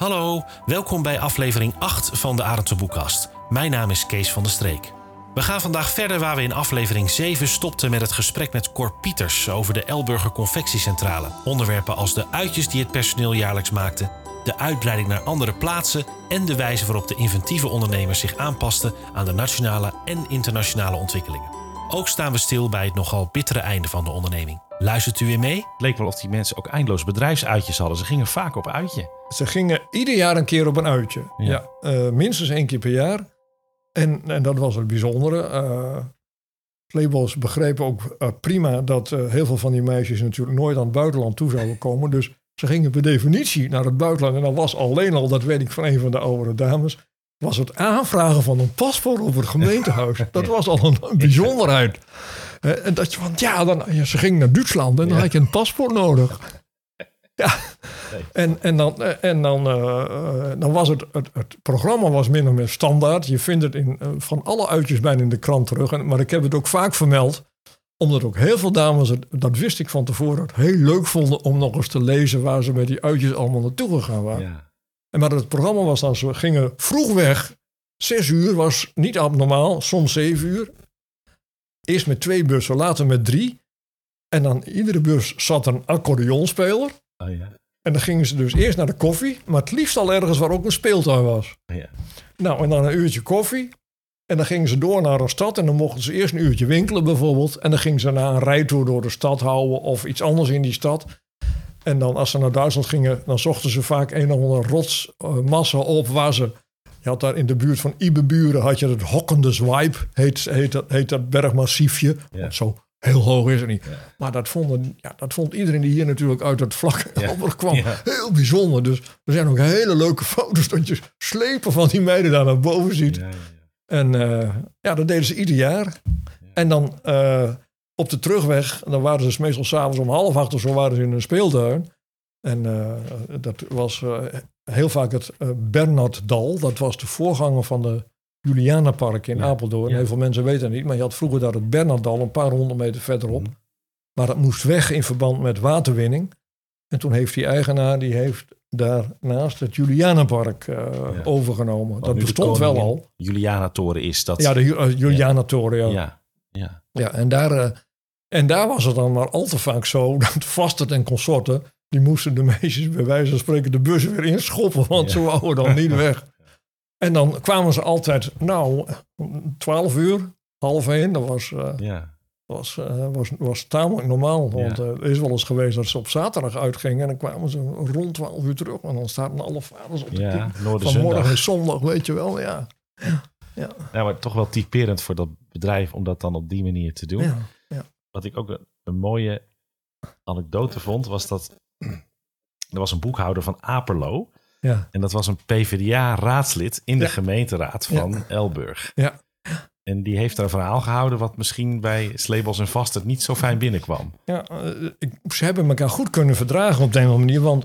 Hallo, welkom bij aflevering 8 van de Arendse Boekkast. Mijn naam is Kees van der Streek. We gaan vandaag verder waar we in aflevering 7 stopten met het gesprek met Cor Pieters over de Elburger Confectiecentrale. Onderwerpen als de uitjes die het personeel jaarlijks maakte, de uitbreiding naar andere plaatsen en de wijze waarop de inventieve ondernemers zich aanpasten aan de nationale en internationale ontwikkelingen. Ook staan we stil bij het nogal bittere einde van de onderneming. Luistert u weer mee? Het leek wel of die mensen ook eindeloos bedrijfsuitjes hadden. Ze gingen vaak op uitje. Ze gingen ieder jaar een keer op een uitje. Ja. eh, minstens één keer per jaar. En, en dat was het bijzondere. Uh, Labels begrepen ook eh, prima dat eh, heel veel van die meisjes natuurlijk nooit aan het buitenland toe zouden komen. Dus ze gingen per definitie naar het buitenland. En dat was alleen al, dat weet ik van een van de oudere dames, was het aanvragen van een paspoort op het gemeentehuis. Dat was al een, een bijzonderheid. Eh, en dat je van, ja, dan, ja, ze ging naar Duitsland en dan had je een paspoort nodig. Ja, en, en, dan, eh, en dan, eh, dan was het, het, het programma was min of meer standaard. Je vindt het in, van alle uitjes bijna in de krant terug. En, maar ik heb het ook vaak vermeld, omdat ook heel veel dames, het, dat wist ik van tevoren, het heel leuk vonden om nog eens te lezen waar ze met die uitjes allemaal naartoe gegaan waren. Ja. En maar het programma was dan, ze gingen vroeg weg. Zes uur was niet abnormaal, soms zeven uur. Eerst met twee bussen, later met drie. En dan iedere bus zat een accordeonspeler. Oh ja. En dan gingen ze dus eerst naar de koffie, maar het liefst al ergens waar ook een speeltuin was. Oh ja. Nou, en dan een uurtje koffie. En dan gingen ze door naar een stad en dan mochten ze eerst een uurtje winkelen bijvoorbeeld. En dan gingen ze na een rijtour door de stad houden of iets anders in die stad. En dan als ze naar Duitsland gingen, dan zochten ze vaak een of andere rotsmassa op waar ze... Je had daar in de buurt van Ibeburen had je het Hokkende Zwijp, heet, heet, dat, heet dat bergmassiefje. Ja. Zo heel hoog is het niet. Maar dat, vonden, ja, dat vond iedereen die hier natuurlijk uit het vlak Ja. kwam heel bijzonder. Dus er zijn ook hele leuke foto's dat je slepen van die meiden daar naar boven ziet. En eh, ja, dat deden ze ieder jaar. En dan eh, op de terugweg, dan waren ze meestal s'avonds om half acht of zo waren ze in een speeltuin. En eh, dat was eh, heel vaak het eh Bernarddal. Dat was de voorganger van de Julianapark in Ja, Apeldoorn. ja. Heel veel mensen weten het niet, maar je had vroeger daar het Bernarddal een paar honderd meter verderop. Maar dat moest weg in verband met waterwinning. En toen heeft die eigenaar, die heeft daarnaast het Julianapark eh, overgenomen. Dat bestond wel al. Juliana-toren is dat. Ja, de Ju- Juliana-toren, ja. ja. ja. ja. en, daar, en daar was het dan maar al te vaak zo dat Vastert en consorten, die moesten de meisjes bij wijze van spreken de bus weer inschoppen, want ze wouden dan niet weg. En dan kwamen ze altijd, nou, 12 uur, half één, dat was, eh, ja. was, eh, was, was tamelijk normaal. Want Ja. eh, er is wel eens geweest dat ze op zaterdag uitgingen en dan kwamen ze rond 12 uur terug. En dan staan alle vaders op de Ja. Vanmorgen is zondag, weet je wel, ja. Ja, Ja, maar toch wel typerend voor dat bedrijf om dat dan op die manier te doen. ja. Wat ik ook een, een mooie anekdote vond, was dat er was een boekhouder van Aperlo. ja. En dat was een PvdA-raadslid in de Ja. gemeenteraad van Ja. Elburg. Ja. En die heeft daar een verhaal gehouden wat misschien bij Slebels en Vastert niet zo fijn binnenkwam. Ja, eh, ze hebben elkaar goed kunnen verdragen op de een manier. Want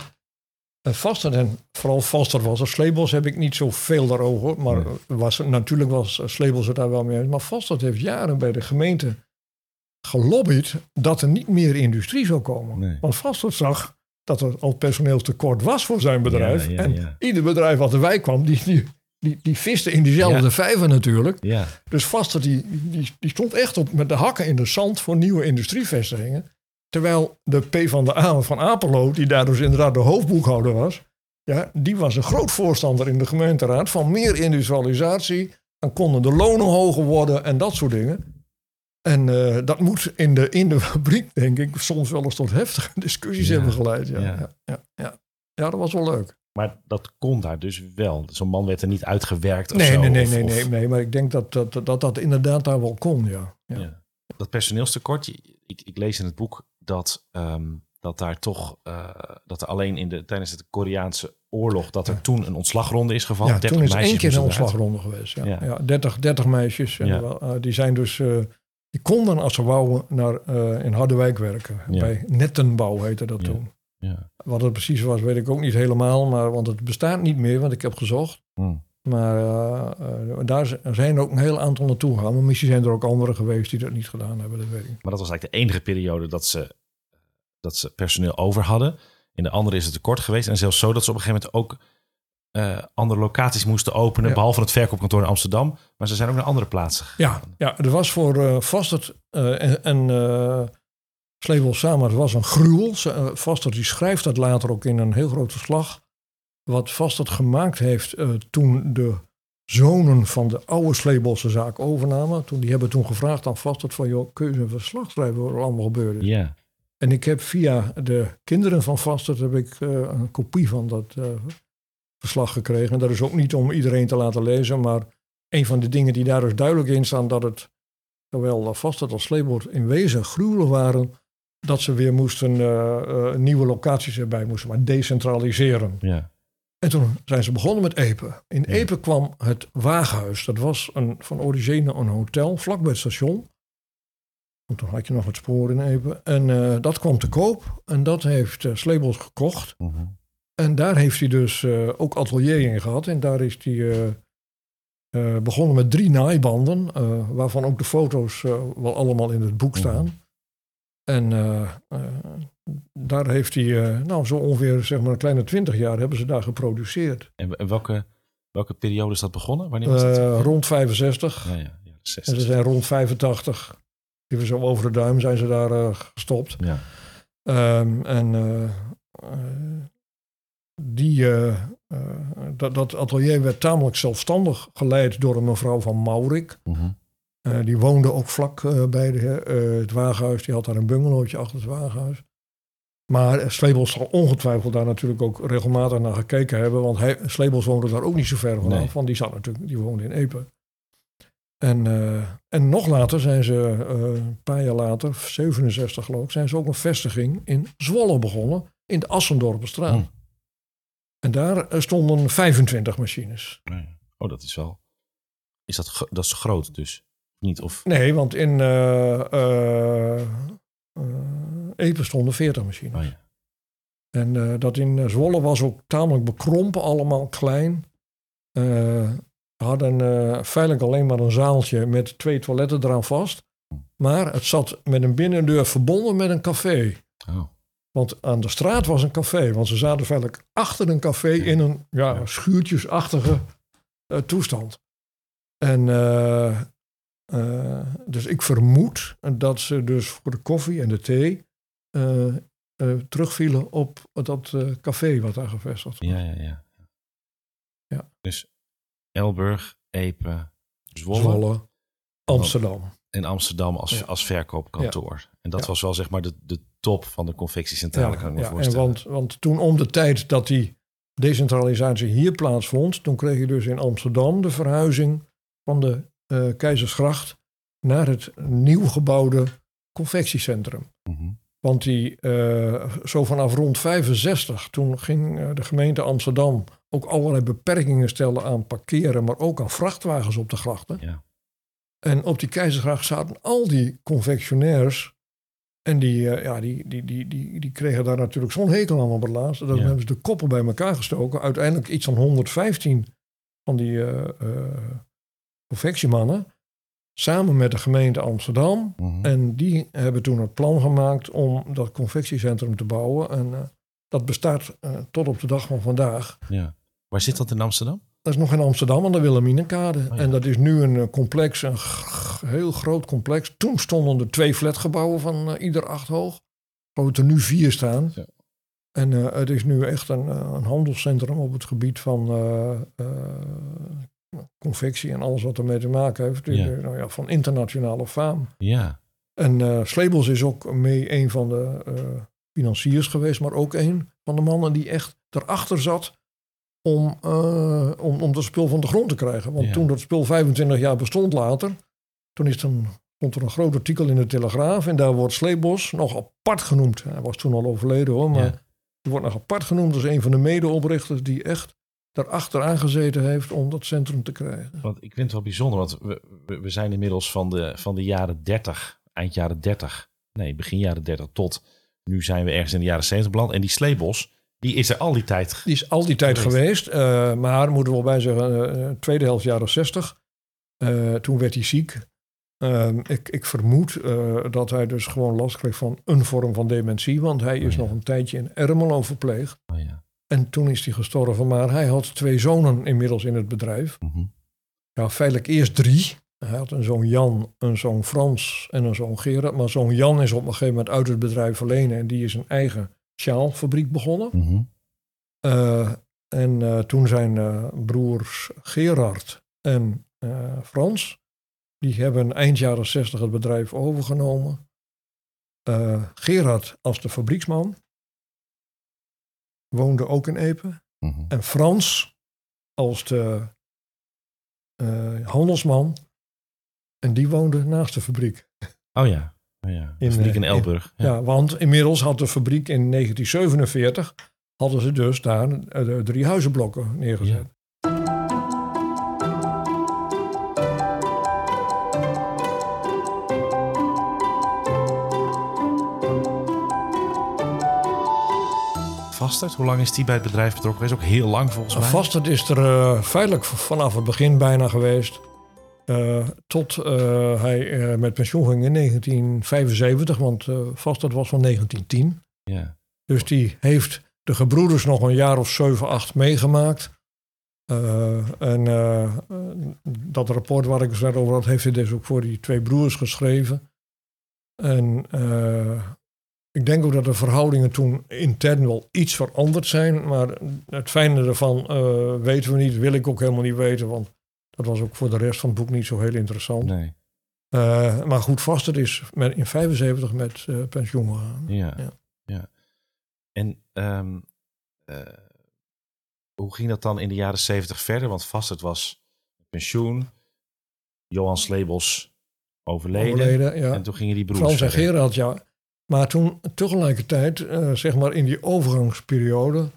uh, Vaster en vooral Vaster was er. Slebels heb ik niet zoveel daarover. Maar Nee. eh, was, natuurlijk was uh, Slebels het daar wel mee eens. Maar Vaster heeft jaren bij de gemeente gelobbyd dat er niet meer industrie zou komen. Nee. Want Vaster zag dat er al personeelstekort was voor zijn bedrijf. Ja, ja, en ja. ieder bedrijf wat erbij kwam, die, die, die, die viste in diezelfde vijver natuurlijk. Ja, Dus Vaster die, die, die stond echt op met de hakken in de zand voor nieuwe industrievestigingen. Terwijl de P van de A van Apello, die daar dus inderdaad de hoofdboekhouder was, ja, die was een groot voorstander in de gemeenteraad van meer industrialisatie. Dan konden de lonen hoger worden en dat soort dingen. En eh, dat moet in de, in de fabriek, denk ik, soms wel eens tot heftige discussies Ja. hebben geleid. Ja, Ja. ja. Ja, dat was wel leuk. maar dat kon daar dus wel. Zo'n man werd er niet uitgewerkt of Nee, zo. nee, nee, of- nee, nee, nee, maar ik denk dat dat, dat, dat inderdaad daar wel kon, ja. ja. Dat personeelstekort, ik, ik lees in het boek dat, ehm, dat daar toch, eh, dat er alleen in de, tijdens de Koreaanse oorlog, dat er toen een ontslagronde is gevallen. Ja, 30 toen is één keer een ontslagronde geweest. Ja. Ja. Ja. 30, 30 meisjes. En eh, die zijn dus, die konden als ze wouden naar, eh, in Harderwijk werken. Ja. Bij Nettenbouw heette dat Ja. toen. Ja. Wat het precies was, weet ik ook niet helemaal. Maar, want het bestaat niet meer, want ik heb gezocht. Hm. Maar eh, eh, daar zijn ook een heel aantal naartoe gegaan. Maar misschien zijn er ook anderen geweest die dat niet gedaan hebben. Dat weet ik. Maar dat was eigenlijk de enige periode dat ze, dat ze personeel over hadden. In de andere is het tekort geweest. En zelfs zo dat ze op een gegeven moment ook eh, andere locaties moesten openen. Ja. Behalve het verkoopkantoor in Amsterdam. Maar ze zijn ook naar andere plaatsen gegaan. Ja, ja er was voor eh Vastert eh, en, en eh, Sleebel samen, het was een gruwel. Vastert die schrijft dat later ook in een heel groot verslag. Wat Vastert gemaakt heeft eh, toen de zonen van de oude Sleebelse zaak overnamen. Toen, die hebben toen gevraagd aan Vastert van, joh, kun je een verslag schrijven wat er allemaal gebeurde? Ja, En ik heb via de kinderen van Vastert heb ik eh, een kopie van dat eh, verslag gekregen. En dat is ook niet om iedereen te laten lezen, maar een van de dingen die daar dus duidelijk in staan, dat het zowel Vastert als Sleebord in wezen gruwelen waren, dat ze weer moesten eh, eh, nieuwe locaties erbij moesten, maar decentraliseren. ja. En toen zijn ze begonnen met Epe. In Ja. Epe kwam het Waaghuis. Dat was een, van origine een hotel vlak bij het station. Want toen had je nog het spoor in Epe. En eh, dat kwam te koop. En dat heeft uh, gekocht. Mhm. En daar heeft hij dus eh, ook atelier in gehad. En daar is hij eh, eh, begonnen met drie naaibanden. waarvan ook de foto's wel allemaal in het boek staan. En daar heeft hij, nou zo ongeveer zeg maar een kleine twintig jaar hebben ze daar geproduceerd. En, en welke, welke periode is dat begonnen? Wanneer was dat? Rond 65. Ja, ja, ja, En 60. ze zijn rond 85. Even zo over de duim zijn ze daar gestopt. Ja. Ehm, en die, eh, eh, dat, dat atelier werd tamelijk zelfstandig geleid door een mevrouw van Maurik. Mhm. Eh, die woonde ook vlak bij de, het wagenhuis. Die had daar een bungalowtje achter het wagenhuis. Maar Slebels zal ongetwijfeld daar natuurlijk ook regelmatig naar gekeken hebben. Want hij, Slebels woonde daar ook niet zo ver vanaf. Nee. Want die, zat natuurlijk, die woonde in Epe. En, en nog later zijn ze, een paar jaar later, 67 geloof ik, zijn ze ook een vestiging in Zwolle begonnen. In de Assendorpenstraat. Hm. En daar eh, stonden 25 machines. Oh, dat is wel... Is dat, dat is groot dus? Niet? Of... Nee, want in eh eh, eh, Epe stonden 40 machines. Oh, ja. En dat in Zwolle was ook tamelijk bekrompen, allemaal klein. We hadden feitelijk alleen maar een zaaltje met twee toiletten eraan vast. Maar het zat met een binnendeur verbonden met een café. Oh. Want aan de straat was een café. Want ze zaten feitelijk achter een café in een ja, schuurtjesachtige eh, toestand. En eh, eh, dus ik vermoed dat ze dus voor de koffie en de thee terugvielen op dat café wat daar gevestigd was. Ja, ja, ja. Ja. Dus Elburg, Epe, Zwolle, Zwolle, Amsterdam. En Amsterdam als, Ja. als verkoopkantoor. En dat Ja. was wel zeg maar de, de top van de confectiecentrale, kan ik me ja, en voorstellen. want, want toen om de tijd dat die decentralisatie hier plaatsvond, toen kreeg je dus in Amsterdam de verhuizing van de eh, Keizersgracht naar het nieuw gebouwde confectiecentrum. Mhm. Want die, eh, zo vanaf rond 65, toen ging eh, de gemeente Amsterdam ook allerlei beperkingen stellen aan parkeren, maar ook aan vrachtwagens op de grachten. Ja. En op die Keizersgracht zaten al die confectionairs. En die, eh, ja, die, die, die, die, die kregen daar natuurlijk zo'n hekel aan op het laatste. Dat Ja. hebben ze de koppen bij elkaar gestoken. Uiteindelijk iets van 115 van die eh, confectiemannen. Samen met de gemeente Amsterdam. Mhm. En die hebben toen het plan gemaakt om dat confectiecentrum te bouwen. En dat bestaat tot op de dag van vandaag. ja. Waar zit dat in Amsterdam? Dat is nog in Amsterdam aan de Wilhelminekade. ja. En dat is nu een eh, complex, een heel groot complex. Toen stonden er twee flatgebouwen van eh, ieder acht hoog. Er nu vier staan. Ja. En eh, het is nu echt een, een handelscentrum op het gebied van eh, confectie en alles wat ermee te maken heeft. Ja. Nou ja, van internationale faam. Ja. En Slebels is ook mee een van de financiers geweest, maar ook een van de mannen die echt erachter zat om, eh, om, om dat spul van de grond te krijgen. Want Ja. toen dat spul 25 jaar bestond later, toen is een, stond er een groot artikel in de Telegraaf en daar wordt Sleebos nog apart genoemd. Hij was toen al overleden hoor, maar Ja. die wordt nog apart genoemd als een van de medeoprichters die echt daarachter aangezeten heeft om dat centrum te krijgen. Want ik vind het wel bijzonder, want we, we, we zijn inmiddels van de, van de jaren 30, eind jaren 30, nee, begin jaren 30 tot nu zijn we ergens in de jaren 70 beland. En die sleebos, die is er al die tijd. Die is al die tijd Geweest. geweest. eh, maar moeten we wel bij zeggen, eh, tweede helft jaren 60. eh, toen werd hij ziek. Ehm, ik, ik vermoed eh, dat hij dus gewoon last kreeg van een vorm van dementie. Want hij is Oh ja. nog een tijdje in Ermelo verpleegd. Oh, ja. En toen is hij gestorven, maar hij had twee zonen inmiddels in het bedrijf. Mhm. Ja, feitelijk eerst drie. Hij had een zoon Jan, een zoon Frans en een zoon Gerard. Maar zoon Jan is op een gegeven moment uit het bedrijf verlenen en die is een eigen sjaalfabriek begonnen. Mhm. Eh, en eh, toen zijn eh, broers Gerard en Frans, die hebben eind jaren 60 het bedrijf overgenomen. Gerard als de fabrieksman woonde ook in Epe. Mhm. En Frans als de handelsman. En die woonde naast de fabriek. Oh ja. Ja. In, In, fabriek in eh, Elburg. Ja. Ja. want inmiddels had de fabriek in 1947... hadden ze dus daar eh, drie huizenblokken neergezet. Vastert, hoe lang is die bij het bedrijf betrokken geweest? Ook heel lang volgens mij. Vastert is er eh, feitelijk vanaf het begin bijna geweest. Eh, tot eh, hij eh, met pensioen ging in 1975, want eh Vastert was van 1910. Ja. Dus die heeft de gebroeders nog een jaar of 7, 8 meegemaakt. En dat rapport waar ik het net over had, heeft hij dus ook voor die twee broers geschreven. En ik denk ook dat de verhoudingen toen intern wel iets veranderd zijn. Maar het fijne ervan weten we niet, wil ik ook helemaal niet weten. Want dat was ook voor de rest van het boek niet zo heel interessant. Nee. Eh, maar goed, vast het is met, in 75 met eh, pensioen gegaan. Ja. Ja. ja. En ehm, eh, hoe ging dat dan in de jaren zeventig verder? Want Vastert was pensioen. Johan Slebels overleden. Overleden, ja. En toen gingen die broers Frans en. Gerard, ja. Maar toen tegelijkertijd, zeg maar in die overgangsperiode,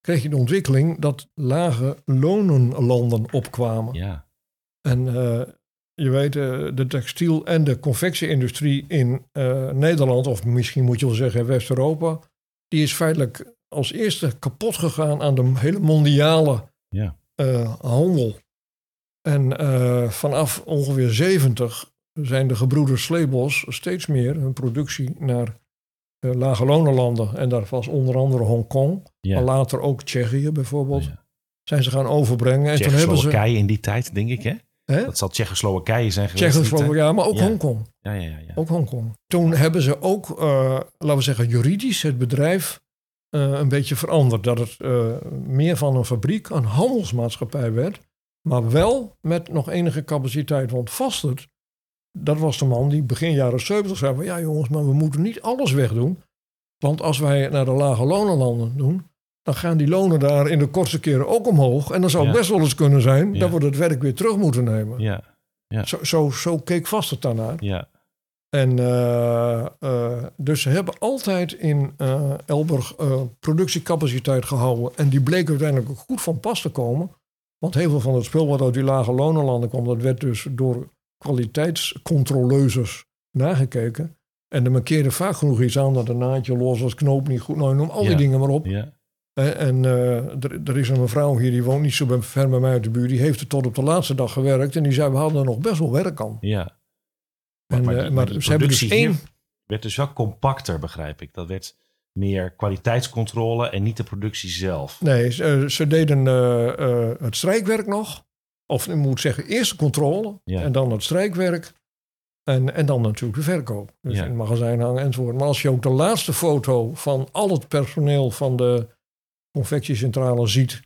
kreeg je de ontwikkeling dat lage lonenlanden opkwamen. Ja. En eh, je weet, eh, de textiel- en de confectieindustrie in eh, Nederland, of misschien moet je wel zeggen West-Europa, die is feitelijk als eerste kapot gegaan aan de hele mondiale Ja. handel. En vanaf ongeveer 70 zijn de gebroeders Sleebos steeds meer hun productie naar eh, lage lonenlanden. En daar was onder andere Hongkong, Ja. maar later ook Tsjechië bijvoorbeeld, Ja. zijn ze gaan overbrengen. En toen hebben ze... In die tijd, denk ik, hè? Hè? Dat zal Tsjechoslowakije zijn geweest. Tsjechoslowakije, ja, maar ook Ja. Hongkong. Ja, ja, ja. ja. Ook Hongkong. Toen hebben ze ook, eh, laten we zeggen, juridisch het bedrijf eh, een beetje veranderd. Dat het eh, meer van een fabriek, een handelsmaatschappij werd. Maar wel met nog enige capaciteit. Want Vastert, dat was de man die begin jaren 70 zei van... ja jongens, maar we moeten niet alles wegdoen. Want als wij naar de lage lonenlanden doen... dan gaan die lonen daar in de kortste keren ook omhoog. En dan zou het Ja. best wel eens kunnen zijn... Ja. dat we het werk weer terug moeten nemen. Ja, Zo, zo, zo keek Vastert daarnaar. ja. En eh, eh, dus ze hebben altijd in eh, Elburg productiecapaciteit gehouden. En die bleek uiteindelijk ook goed van pas te komen. Want heel veel van het spul wat uit die lage lonenlanden kwam, dat werd dus door kwaliteitscontroleuses nagekeken. En er markeerde vaak genoeg iets aan dat een naadje los was, knoop niet goed. Nou, noem al die Ja. dingen maar op. Eh, En eh, er, er is een mevrouw hier, die woont niet zo ver bij mij uit de buurt. Die heeft er tot op de laatste dag gewerkt. En die zei, we hadden er nog best wel werk aan. ja. En, maar eh, die- maar die ze hebben dus één... werd dus wel compacter, begrijp ik. Dat werd meer kwaliteitscontrole en niet de productie zelf. Nee, ze, eh, ze deden eh, eh, het strijkwerk nog. Of ik moet zeggen, eerst de controle Ja. en dan het strijkwerk. En, en dan natuurlijk de verkoop. Dus Ja. in het magazijn hangen enzovoort. Maar als je ook de laatste foto van al het personeel van de confectiecentrale ziet.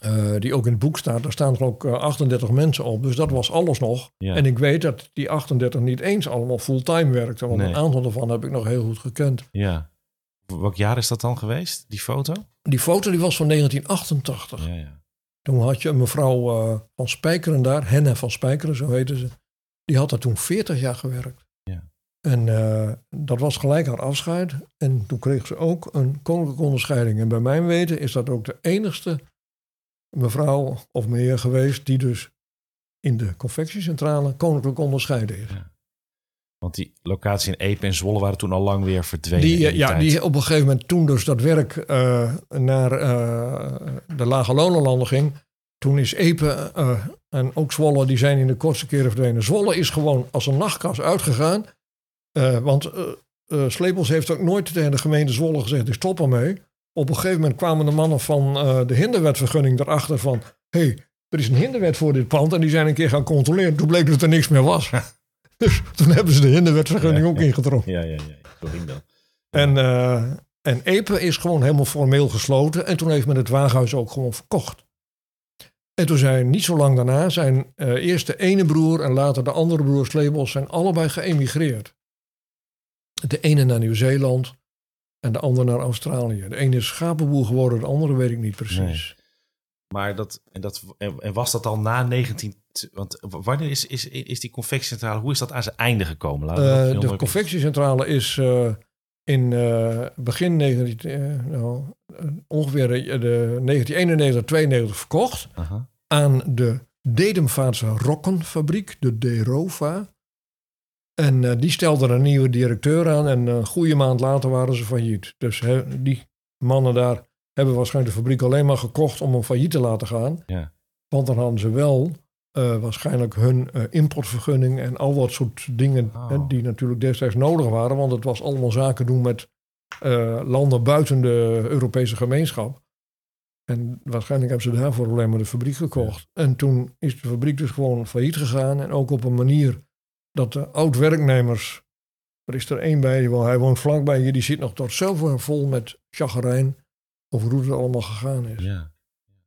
eh, die ook in het boek staat. Daar staan er ook eh, 38 mensen op. Dus dat was alles nog. Ja. En ik weet dat die 38 niet eens allemaal fulltime werkten. Want Nee. een aantal daarvan heb ik nog heel goed gekend. Ja. Welk jaar is dat dan geweest, die foto? Die foto die was van 1988. Ja, ja. Toen had je een mevrouw eh, van Spijkeren daar, Henne van Spijkeren, zo heette ze. Die had daar toen 40 jaar gewerkt. En eh, dat was gelijk haar afscheid. En toen kreeg ze ook een koninklijke onderscheiding. En bij mijn weten is dat ook de enigste mevrouw of meneer geweest die dus in de confectiecentrale koninklijk onderscheiden is. Want die locatie in Epe en Zwolle waren toen al lang weer verdwenen. Die, in eh, die ja, tijd. die op een gegeven moment toen dus dat werk eh, naar de lage lonenlanden ging. Toen is Epe en ook Zwolle, die zijn in de kortste keren verdwenen. Zwolle is gewoon als een nachtkas uitgegaan. Eh, want eh, Slepels heeft ook nooit tegen de gemeente Zwolle gezegd, ik stop ermee. Op een gegeven moment kwamen de mannen van uh, de hinderwetvergunning erachter van... hé, hey, er is een hinderwet voor dit pand. En die zijn een keer gaan controleren. Toen bleek dat er niks meer was. dus toen hebben ze de hinderwetvergunning ook ingetrokken. Ja, ja, ja. Zo ging dat. En, uh, en Epe is gewoon helemaal formeel gesloten. En toen heeft men het waaghuis ook gewoon verkocht. En toen zijn niet zo lang daarna zijn uh, eerst de ene broer en later de andere broer Slebels zijn allebei geëmigreerd. De ene naar Nieuw-Zeeland en de andere naar Australië. De ene is schapenboer geworden, de andere weet ik niet precies. Nee. Maar dat, en, dat, en was dat al na 19... Want wanneer is, is, is die confectiecentrale, hoe is dat aan zijn einde gekomen? Uh, de confectiecentrale is uh, in uh, begin 19, nou, ongeveer de, de 1991, 92 verkocht. Aan de Dedemvaartse Rokkenfabriek, de Derova. En uh, die stelde een nieuwe directeur aan en een goede maand later waren ze failliet. Dus he, die mannen daar hebben waarschijnlijk de fabriek alleen maar gekocht om hem failliet te laten gaan. Ja. Want dan hadden ze wel uh, waarschijnlijk hun uh, importvergunning en al dat soort dingen Oh. die natuurlijk destijds nodig waren. Want het was allemaal zaken doen met uh, landen buiten de Europese gemeenschap. En waarschijnlijk hebben ze daarvoor alleen maar de fabriek gekocht. En toen is de fabriek dus gewoon failliet gegaan. En ook op een manier dat de oud-werknemers... Er is er één bij, hij woont vlakbij hier. Die zit nog tot zoveel vol met chagrijn over hoe het allemaal gegaan is. Ja.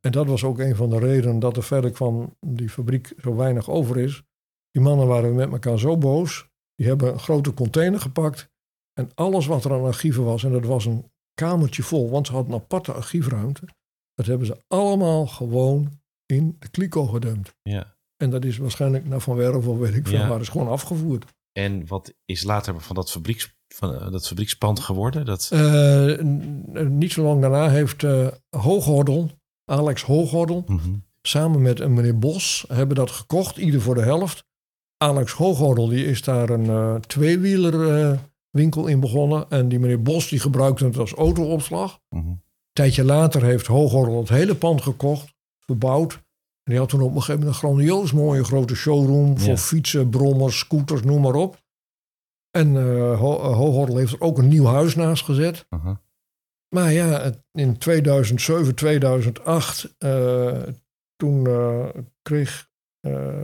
En dat was ook een van de redenen dat er verder kwam die fabriek zo weinig over is. Die mannen waren met elkaar zo boos. Die hebben een grote container gepakt. En alles wat er aan archieven was, en dat was een kamertje vol, want ze hadden een aparte archiefruimte. Dat hebben ze allemaal gewoon in de kliko gedumpt. Ja. En dat is waarschijnlijk naar Van Werf of weet ik veel, Ja. maar is gewoon afgevoerd. En wat is later van dat, fabrieks, van, eh, dat fabriekspand geworden? Dat, Eh, niet zo lang daarna heeft Hooghordel, Alex Hooghordel, Mhm. samen met een meneer Bos hebben dat gekocht, ieder voor de helft. Alex Hooghordel die is daar een eh tweewieler winkel in begonnen. En die meneer Bos die gebruikte het als autoopslag. Mhm. Een tijdje later heeft Hooghordel het hele pand gekocht, verbouwd. En die had toen op een gegeven moment een grandioos mooie grote showroom voor Ja. fietsen, brommers, scooters, noem maar op. En Hooghordel heeft er ook een nieuw huis naast gezet. Maar ja, in 2007, 2008, eh, toen kreeg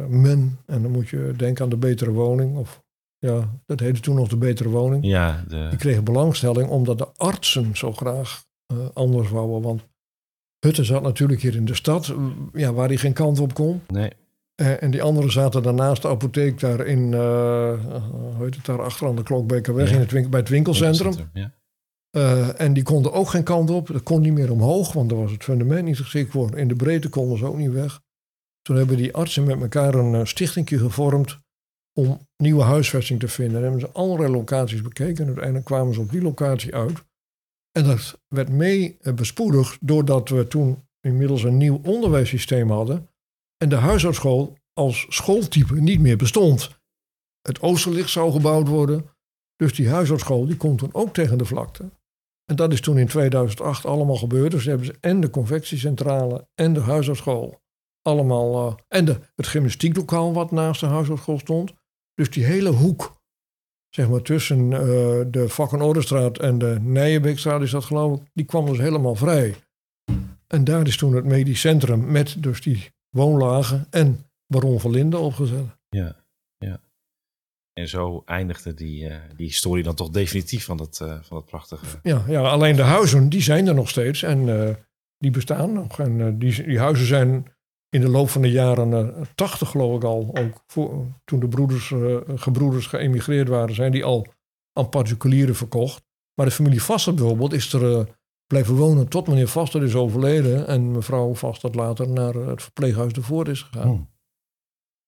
men, en dan moet je denken aan de betere woning, of ja, dat heette toen nog de betere woning. Ja, de, Die kregen belangstelling omdat de artsen zo graag anders wouden. Want Hutte zat natuurlijk hier in de stad, ja, waar hij geen kant op kon. nee. Eh, en die anderen zaten daarnaast de apotheek daar in, eh, hoe heet het daar, achter aan de Klokbekerweg, Ja. in het winkel, bij het winkelcentrum. Ja. Eh, en die konden ook geen kant op. Dat kon niet meer omhoog, want daar was het fundament niet geschikt voor. In de breedte konden ze ook niet weg. Toen hebben die artsen met elkaar een uh, stichtingje gevormd om nieuwe huisvesting te vinden. En hebben ze allerlei locaties bekeken. En uiteindelijk kwamen ze op die locatie uit. En dat werd mee uh, bespoedigd doordat we toen inmiddels een nieuw onderwijssysteem hadden. En de huisartsschool als schooltype niet meer bestond. Het Oosterlicht zou gebouwd worden. Dus die huisartsschool die komt toen ook tegen de vlakte. En dat is toen in 2008 allemaal gebeurd. Dus hebben ze en de confectiecentrale en de huisartsschool allemaal... Uh, en de, het gymnastieklokaal wat naast de huisartsschool stond. Dus die hele hoek, zeg maar tussen uh, de Vak- en de Nijenbeekstraat is dat geloof ik... die kwam dus helemaal vrij. En daar is toen het medisch centrum met dus die woonlagen en Baron van Linden opgezet. Ja, ja. En zo eindigde die, uh, die historie dan toch definitief van dat, uh, van dat prachtige... Ja, ja, alleen de huizen, die zijn er nog steeds en die bestaan nog. En die, die huizen zijn in de loop van de jaren 80 geloof ik al, ook voor, toen de broeders, gebroeders geëmigreerd waren, zijn die al aan particulieren verkocht. Maar de familie Vaster bijvoorbeeld is er blijven wonen tot meneer Vaster is overleden en mevrouw Vaster later naar het verpleeghuis de Voort is gegaan. Oh.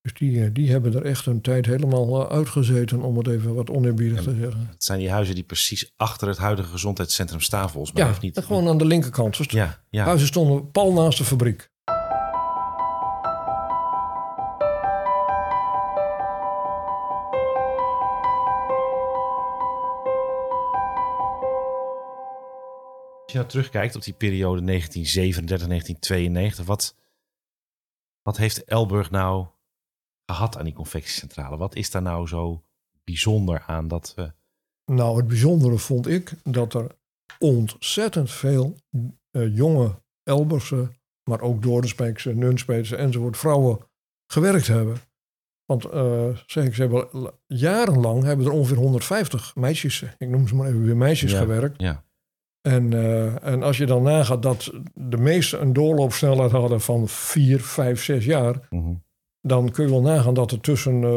Dus die, die hebben er echt een tijd helemaal uitgezeten, om het even wat oneerbiedig te zeggen. Het zijn die huizen die precies achter het huidige gezondheidscentrum staan, volgens mij. Ja, of niet? gewoon aan de linkerkant. Dus ja, ja. Huizen stonden pal naast de fabriek. Als je nou terugkijkt op die periode 1937, 1992, wat, wat heeft Elburg nou gehad aan die confectiecentrale? Wat is daar nou zo bijzonder aan dat we... Nou, het bijzondere vond ik dat er ontzettend veel eh, jonge Elberse, maar ook Doordenspekse, Nunspeetse enzovoort vrouwen gewerkt hebben. Want uh, zeg ik, ze hebben jarenlang hebben er ongeveer 150 meisjes, ik noem ze maar even weer meisjes, Ja, gewerkt. Ja, En, eh, en als je dan nagaat dat de meesten een doorloopsnelheid hadden van 4, 5, 6 jaar, mhm. dan kun je wel nagaan dat er tussen eh,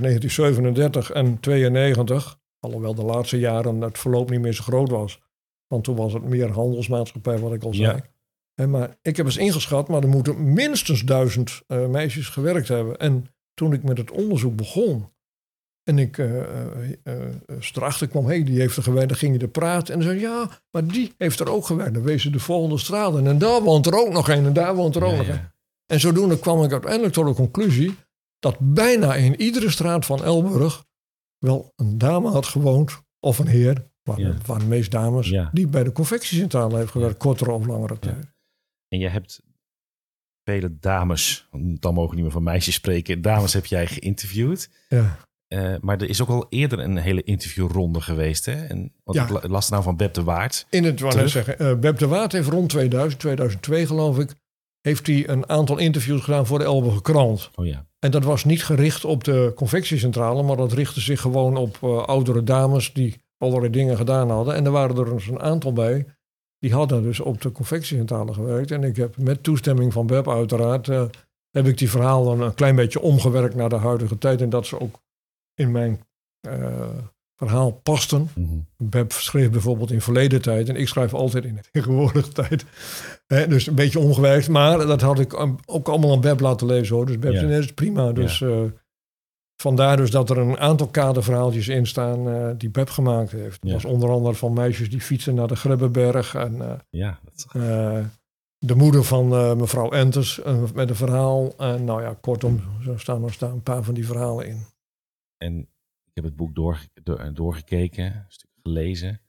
1937 en 92, alhoewel de laatste jaren het verloop niet meer zo groot was, want toen was het meer handelsmaatschappij, wat ik al zei. Ja. En maar ik heb eens ingeschat, maar er moeten minstens duizend eh, meisjes gewerkt hebben. En toen ik met het onderzoek begon en ik eh eh, eh, erachter kwam, hé, die heeft er gewerkt, dan ging je er praten en dan zei ja, maar die heeft er ook gewerkt. Dan wees ze de volgende straat in en daar woont er ook nog een en daar woont er ook Ja, nog ja. een. En zodoende kwam ik uiteindelijk tot de conclusie dat bijna in iedere straat van Elburg wel een dame had gewoond of een heer, maar Ja. waren de meest dames, Ja. die bij de confectiecentrale heeft gewerkt, kortere of langere tijd. En je hebt vele dames, dan mogen we niet meer van meisjes spreken, dames heb jij geïnterviewd. Eh, maar er is ook al eerder een hele interviewronde geweest. Hè? En, want Ja. ik la- las nou van Beb de Waard. In het, wou zeggen, eh Beb de Waard heeft rond 2000, 2002 geloof ik, heeft hij een aantal interviews gedaan voor de Elburger Krant. Oh ja, En dat was niet gericht op de confectiecentrale, maar dat richtte zich gewoon op eh, oudere dames die allerlei dingen gedaan hadden. En er waren er dus een aantal bij, die hadden dus op de confectiecentrale gewerkt. En ik heb met toestemming van Beb uiteraard, heb ik die verhaal dan een klein beetje omgewerkt naar de huidige tijd. En dat ze ook in mijn eh, verhaal pasten. Beb schreef bijvoorbeeld in verleden tijd en ik schrijf altijd in tegenwoordige tijd. Dus een beetje ongewerkt, maar dat had ik ook allemaal aan Beb laten lezen hoor. Dus Beb Ja. nee, is prima. Dus eh, vandaar dus dat er een aantal kaderverhaaltjes in staan eh, die Beb gemaakt heeft. Dat was onder andere van meisjes die fietsen naar de Grebbeberg en ja dat, de moeder van mevrouw Enters met een verhaal. En nou ja, kortom, zo staan er staan een paar van die verhalen in. En ik heb het boek door, door, doorgekeken, een stuk gelezen.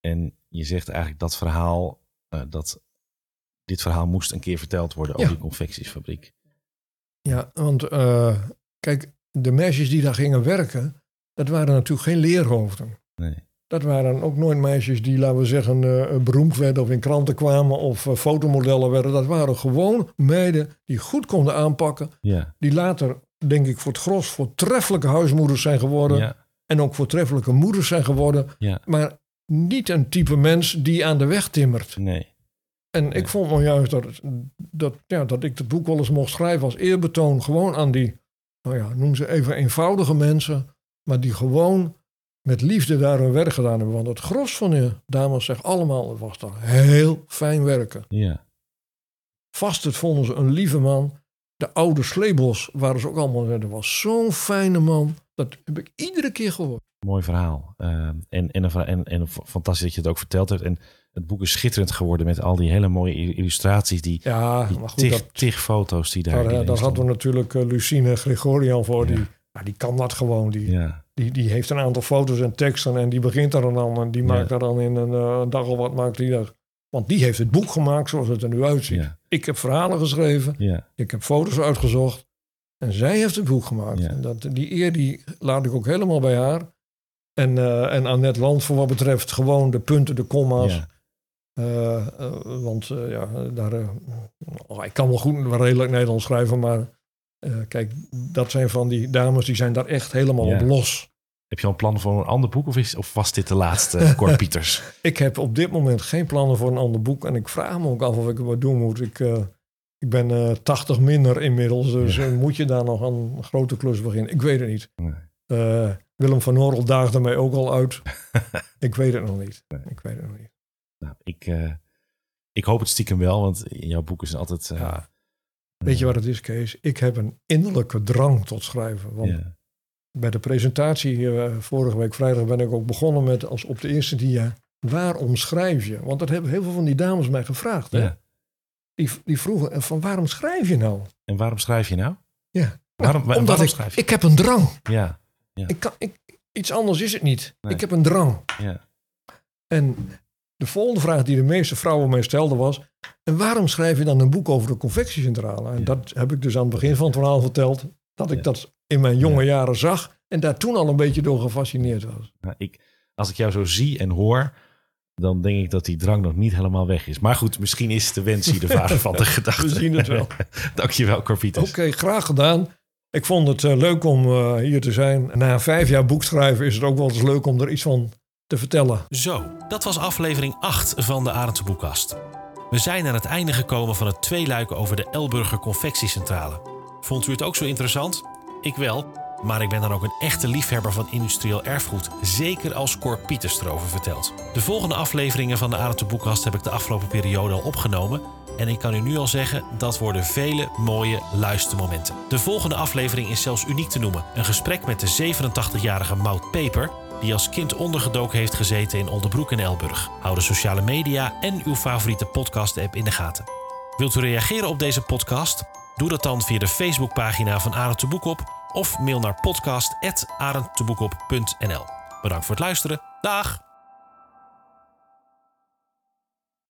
En je zegt eigenlijk dat verhaal, eh, dat dit verhaal moest een keer verteld worden over Ja. die confectiesfabriek. Ja, want eh, kijk, de meisjes die daar gingen werken, dat waren natuurlijk geen leerhoofden. Nee. Dat waren ook nooit meisjes die, laten we zeggen, eh, beroemd werden of in kranten kwamen of eh, fotomodellen werden. Dat waren gewoon meiden die goed konden aanpakken. Ja, Die later, denk ik, voor het gros voortreffelijke huismoeders zijn geworden. ja, En ook voortreffelijke moeders zijn geworden. ja, Maar niet een type mens die aan de weg timmert. nee. En Nee. ik vond nou juist dat, dat, ja, dat ik het boek wel eens mocht schrijven als eerbetoon. Gewoon aan die, nou ja, noem ze even eenvoudige mensen. Maar die gewoon met liefde daar hun werk gedaan hebben. Want het gros van de dames zegt allemaal, het was daar heel fijn werken. Ja, Vast het vonden ze een lieve man. De oude Sleebos waren ze ook allemaal. Dat was zo'n fijne man. Dat heb ik iedere keer gehoord. mooi verhaal. Ehm, en, en, en, en fantastisch dat je het ook verteld hebt. En het boek is schitterend geworden met al die hele mooie illustraties. Die, Ja, die maar goed, tig, dat, tig foto's die daar, daar, die daar hadden we natuurlijk eh, Lucine Gregorian voor. Ja. Die, die kan dat gewoon. Die, Ja, Die, die heeft een aantal foto's en teksten en die begint daar dan en die maakt daar dan in een, eh, een dag of wat maakt die dat. Want die heeft het boek gemaakt zoals het er nu uitziet. ja, Ik heb verhalen geschreven, ja, ik heb foto's uitgezocht en zij heeft het boek gemaakt. Ja. En dat, die eer die laat ik ook helemaal bij haar. En, eh en Annette Land voor wat betreft gewoon de punten, de comma's. Eh, eh, want ja, daar, oh, ik kan wel goed redelijk Nederlands schrijven, maar kijk, dat zijn van die dames die zijn daar echt helemaal op los. Heb je al een plan voor een ander boek of, is, of was dit de laatste, Cor Pieters? Ik heb op dit moment geen plannen voor een ander boek. En ik vraag me ook af of ik wat doen moet. Ik, eh, ik ben eh 80 minder inmiddels. Dus Ja. eh, moet je daar nog aan een grote klus beginnen? Ik weet het niet. Nee. Eh, Willem van Norrel daagde mij ook al uit. ik weet het nog niet. Ik weet het nog niet. Nou, ik, eh, ik hoop het stiekem wel, want jouw boeken zijn altijd... eh, Ja. Weet je wat het is, Kees? Ik heb een innerlijke drang tot schrijven. Want ja, bij de presentatie eh, vorige week vrijdag ben ik ook begonnen met als op de eerste dia. Waarom schrijf je? Want dat hebben heel veel van die dames mij gevraagd. Hè? ja. Die, die vroegen eh, van waarom schrijf je nou? En waarom schrijf je nou? Ja. Waarom, wa- Omdat waarom ik, ik heb een drang. Ja, Ik kan, ik, iets anders is het niet. Nee. Ik heb een drang. ja, En de volgende vraag die de meeste vrouwen mij stelden was... en waarom schrijf je dan een boek over de confectiecentrale? En Ja. dat heb ik dus aan het begin van het verhaal verteld... dat ik Ja. dat in mijn jonge Ja. jaren zag... en daar toen al een beetje door gefascineerd was. Nou, ik, als ik jou zo zie en hoor, dan denk ik dat die drang nog niet helemaal weg is. Maar goed, misschien is de wens hier de vader van de gedachte. We zien het wel. Dankjewel, Corpieters. Oké, graag gedaan. Ik vond het uh, leuk om uh, hier te zijn. Na vijf jaar boekschrijven is het ook wel eens leuk om er iets van te vertellen. Zo, dat was aflevering 8 van de Arendse Boekkast. We zijn aan het einde gekomen van het tweeluik over de Elburger Confectiecentrale. Vond u het ook zo interessant? Ik wel, maar ik ben dan ook een echte liefhebber van industrieel erfgoed. Zeker als Cor Pieters erover vertelt. De volgende afleveringen van de Arendse Boekkast heb ik de afgelopen periode al opgenomen. En ik kan u nu al zeggen, dat worden vele mooie luistermomenten. De volgende aflevering is zelfs uniek te noemen. Een gesprek met de 87-jarige Maud Peper die als kind ondergedoken heeft gezeten in Oldenbroek en Elburg. Hou de sociale media en uw favoriete podcast-app in de gaten. Wilt u reageren op deze podcast? Doe dat dan via de Facebookpagina van Arend de Boekop of mail naar podcast.arendteboekop.nl. Bedankt voor het luisteren. Dag!